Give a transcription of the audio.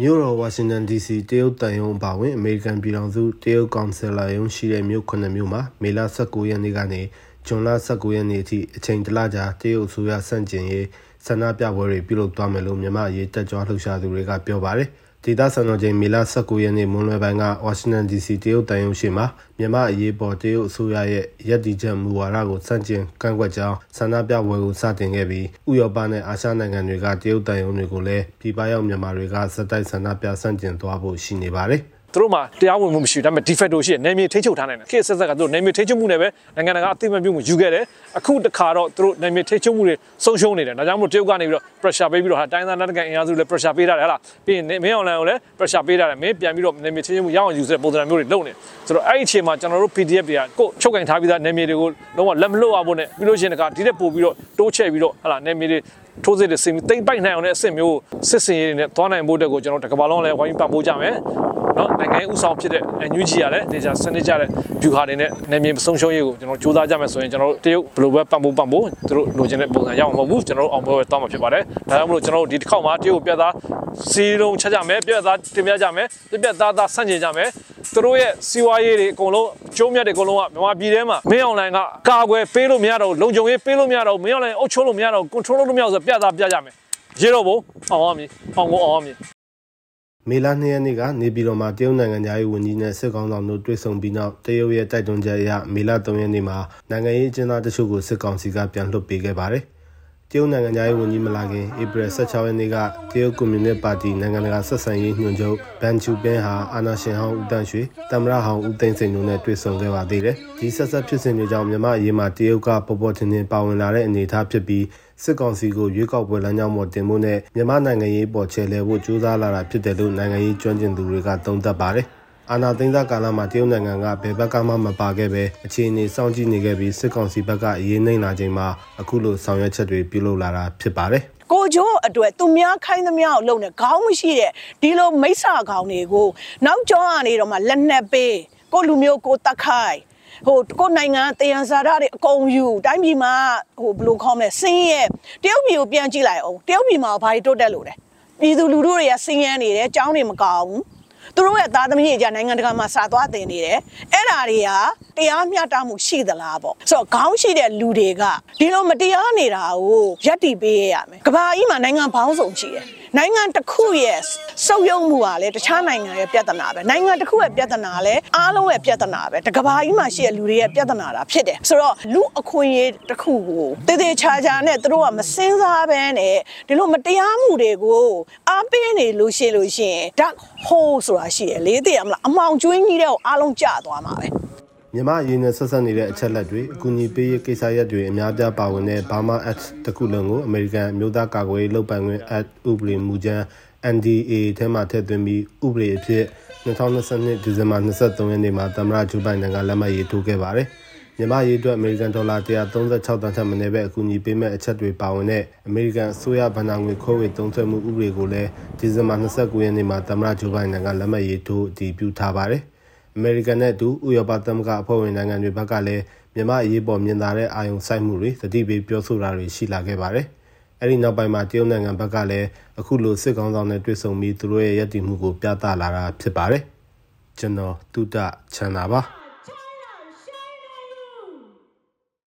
မြို့တော်ဝါရှင်တန် DC တရုတ်တန်ယုံအပါဝင်အမေရိကန်ပြည်ထောင်စုတရုတ်ကောင်ဆယ်လာယုံရှိတဲ့မြို့9မြို့မှာမေလ19ရက်နေ့ကနေဇွန်လ19ရက်နေ့အထိအချိန်တလကြာတရုတ်အစိုးရစန့်ကျင်ရေးဆန္ဒပြပွဲတွေပြုလုပ်သွားမယ်လို့မြန်မာရေးတက်ကြွလှုပ်ရှားသူတွေကပြောပါတယ်။ ဒေသစံတော်ချိန်မေလ19ရက်နေ့မွန်းလွဲပိုင်းကဝါရှင်တန် DC တရုတ်တန်ယုံရှိမှာမြန်မာအရေးပေါ်တရုတ်အစိုးရရဲ့ရည်တည်ချက်မူဝါဒကိုစန့်ကျင်ကန့်ကွက်ကြောင်းဆန္ဒပြပွဲကိုစတင်ခဲ့ပြီးဥရောပနဲ့အာရှနိုင်ငံတွေကတရုတ်တန်ယုံတွေကိုလည်းပြည်ပရောက်မြန်မာတွေကစက်တိုက်ဆန္ဒပြဆန့်ကျင်သွားဖို့ရှိနေပါတယ်။ သူတို့မှာတရားဝင်မှုမရှိဘူးဒါပေမဲ့ de facto ရှိတယ်နယ်မြေထိချုပ်ထားနိုင်တယ်ခေတ်ဆက်ဆက်ကသူတို့နယ်မြေထိချုပ်မှုနဲ့ပဲနိုင်ငံတကာအသိအမှတ်ပြုမှုယူခဲ့တယ်အခုတခါတော့သူတို့နယ်မြေထိချုပ်မှုတွေဆုံးရှုံးနေတယ်ဒါကြောင့်မို့တရုတ်ကနေပြီးတော့ pressure ပေးပြီးတော့ဟာတိုင်းသားနိုင်ငံအင်အားစုလည်း pressure ပေးထားတယ်ဟလားပြီးရင်မင်းအွန်လိုင်းကိုလည်း pressure ပေးထားတယ်မင်းပြန်ပြီးတော့နယ်မြေထိချုပ်မှုရအောင်ယူတဲ့ပုံစံမျိုးတွေလုပ်နေဆိုတော့အဲ့ဒီအချိန်မှာကျွန်တော်တို့ PDF တွေကကိုချုပ်ကင်ထားပြီးသားနယ်မြေတွေကိုလုံးဝလက်မလွတ်အောင်ဖို့နဲ့ပြီးလို့ရှိရင်တခါဒီတက်ပို့ပြီးတော့တိုးချဲ့ပြီးတော့ဟလာနယ်မြေတွေထိုးစစ်တွေစင်တိမ့်ပိုက်နိုင်အောင်တဲ့အဆင့်မျိုးစစ်စင်ရေးတွေနဲ့သွားနိုင်ဖို့အတွက်ကိုကျွန်တော်တကဘာလုံးလည်းဝိုင်းပံ့ပိုးကြမယ် နော်နိုင်ငံဥဆောင်ဖြစ်တဲ့ NUG ရလည်းဒေတာစနစ်ကြတဲ့ view ဟာတွေနဲ့နယ်မြေဆုံးရှုံးရေးကိုကျွန်တော်စူးစမ်းကြမယ်ဆိုရင်ကျွန်တော်တို့တရုတ်ဘယ်လိုပဲပံ့ပိုးပံ့ပိုးသူတို့လိုချင်တဲ့ပုံစံရအောင်မဟုတ်ဘူးကျွန်တော်တို့အောင်ပွဲပဲတောင်းမှာဖြစ်ပါတယ်ဒါကြောင့်မလို့ကျွန်တော်တို့ဒီတစ်ခေါက်မှာတရုတ်ပြတ်သားစီလုံးချက်ကြမယ်ပြတ်သားတင်ပြကြမယ်ပြတ်သားသားဆန့်ကျင်ကြမယ်သူတို့ရဲ့စီးပွားရေးတွေအကုန်လုံးကျိုးမြတ်တွေအကုန်လုံးကမြန်မာပြည်ထဲမှာမင်းအောင်လိုင်းကကာကွယ်ပေးလို့မရတော့လုံခြုံရေးပေးလို့မရတော့မင်းအောင်လိုင်းအုပ်ချုပ်လို့မရတော့ control လုပ်လို့မရတော့ဆိုပြတ်သားပြကြမယ်ရေတော့ဘုံအောင်အောင်မြည်အောင်ကိုအောင်အောင်မြည် မေလ2ရက်နေ့ကနေပြည်တော်မှာတရုတ်နိုင်ငံသားရေးဝန်ကြီးနဲ့စစ်ကောင်ဆောင်တို့တွေ့ဆုံပြီးနောက်တရုတ်ရဲ့တိုက်တွန်းချက်အရမေလ3ရက်နေ့မှာနိုင်ငံရေးအကျဉ်းသားတချို့ကိုစစ်ကောင်စီကပြန်လွှတ်ပေးခဲ့ပါတယ်။ တရုတ်နိုင်ငံသားရေးဝန်ကြီးမလာခင်ဧပြီ16ရက်နေ့ကတရုတ်ကွန်မြူနစ်ပါတီနိုင်ငံတကာဆက်ဆံရေးညွှန်ချုပ်ဘန်ချူပင်းဟာအာဏာရှင်ဟောင်းဦးတန်းရွှေတမရဟောင်းဦးသိန်းစိန်တို့နဲ့တွေ့ဆုံခဲ့ပါသေးတယ်။ဒီဆက်ဆက်ဖြစ်စဉ်တွေကြောင့်မြန်မာအရေးမှာတရုတ်ကပေါ်ပေါ်ထင်ထင်ပါဝင်လာတဲ့အနေအထားဖြစ်ပြီးစစ်ကောင်စီကိုရွေးကောက်ပွဲလမ်းကြောင်းပေါ်တင်ဖို့နဲ့မြန်မာနိုင်ငံရေးပေါ်ချဲလဲဖို့ကြိုးစားလာတာဖြစ်တယ်လို့နိုင်ငံရေးကျွမ်းကျင်သူတွေကသုံးသပ်ပါတယ်။ အာဏာသိမ်းသားကာလမှာတရုတ်နိုင်ငံကဘယ်ဘက်ကမှမပါခဲ့ပဲအခြေအနေစောင့်ကြည့်နေခဲ့ပြီးစစ်ကောင်စီဘက်ကအရေးနှိမ်လာချိန်မှာအခုလိုဆောင်ရွက်ချက်တွေပြုလုပ်လာတာဖြစ်ပါတယ်ကိုကျိုးအတွက်သူများခိုင်းသမျှကိုလုပ်နေခေါင်းမရှိတဲ့ဒီလိုမိစ္ဆာခေါင်းတွေကိုနောက်ကျောင်းကနေတော့မှလက်နက်ပေးကိုလူမျိုးကိုတတ်ခိုင်းဟိုကိုနိုင်ငံတယံဇာတာတွေအကုန်ယူတိုင်းပြည်မှာဟိုဘယ်လိုခေါ်မလဲစင်းရဲ့တရုတ်ပြည်ကိုပြန်ကြည့်လိုက်အောင်တရုတ်ပြည်မှာဘာတွေတိုးတက်လို့လဲပြည်သူလူထုတွေကစင်းရဲနေတယ်ကျောင်းတွေမကောင်းဘူး သူတို့ရဲ့သားသမီးတွေကြနိုင်ငံတကာမှာစာသွားတင်နေတယ်အဲ့ဓာတွေကတရားမျှတမှုရှိသလားပေါ့ဆိုတော့ခေါင်းရှိတဲ့လူတွေကဒီလိုမတရားနေတာကိုရပ်တည်ပေးရမယ်ကဘာကြီးမှာနိုင်ငံပေါင်းစုံရှိတယ် နိုင်ငံတစ်ခုရဲ့စုပ်ယုံမှုကလည်းတခြားနိုင်ငံရဲ့ပြဿနာပဲနိုင်ငံတစ်ခုရဲ့ပြဿနာလည်းအားလုံးရဲ့ပြဿနာပဲတကဘာကြီးမှာရှိတဲ့လူတွေရဲ့ပြဿနာတာဖြစ်တယ်ဆိုတော့လူအခွင့်အရေးတစ်ခုကိုတည်တည်ချာချာနဲ့သူတို့ကမစင်စားဘဲနဲ့ဒီလိုမတရားမှုတွေကိုအားပေးနေလို့ရှိလို့ရှိရင်ဓာတ်ဟိုးဆိုတာရှိတယ်လေသိရမလားအမောင်ကျွင်းကြီးတဲ့ကိုအားလုံးကျသွားမှာပဲ မြမအရေးနဲ့ဆက်ဆက်နေတဲ့အချက်လက်တွေအကူအညီပေးရေးကိစ္စရပ်တွေအများပြားပါဝင်တဲ့ Burma Act တခုလုံးကိုအမေရိကန်မျိုးသားကာကွယ်ရေးလုပ်ပိုင်ခွင့် Act ဥပဒေမူကြမ်း NDA ထဲမှာထည့်သွင်းပြီးဥပဒေအဖြစ်2022ဒီဇင်ဘာ23ရက်နေ့မှာသမ္မတဂျိုးဘိုင်ဒန်ကလက်မှတ်ရေးထိုးခဲ့ပါတယ်။မြန်မာရေးအတွက်အမေရိကန်ဒေါ်လာ136တန်ထက်မနည်းပဲအကူအညီပေးမဲ့အချက်တွေပါဝင်တဲ့အမေရိကန်အစိုးရဗဏ္ဍာငွေခွဲဝေသုံးစွဲမှုဥပဒေကိုလည်းဒီဇင်ဘာ29ရက်နေ့မှာသမ္မတဂျိုးဘိုင်ဒန်ကလက်မှတ်ရေးထိုးအတည်ပြုထားပါတယ်။ အမေရိကန်နဲ့အတူဥရောပသမဂ္ဂအဖွဲ့ဝင်နိုင်ငံတွေဘက်ကလည်းမြန်မာအရေးပေါ်မြင်သာတဲ့အာရုံစိုက်မှုတွေသတိပေးပြောဆိုတာတွေရှိလာခဲ့ပါတယ်။အဲဒီနောက်ပိုင်းမှာတရုတ်နိုင်ငံဘက်ကလည်းအခုလိုစစ်ကောင်ဆောင်နဲ့တွေ့ဆုံပြီးသူတို့ရဲ့ရည်တည်မှုကိုပြသလာတာဖြစ်ပါတယ်။ကျွန်တော်တုဒ္ဒချန်တာပါ။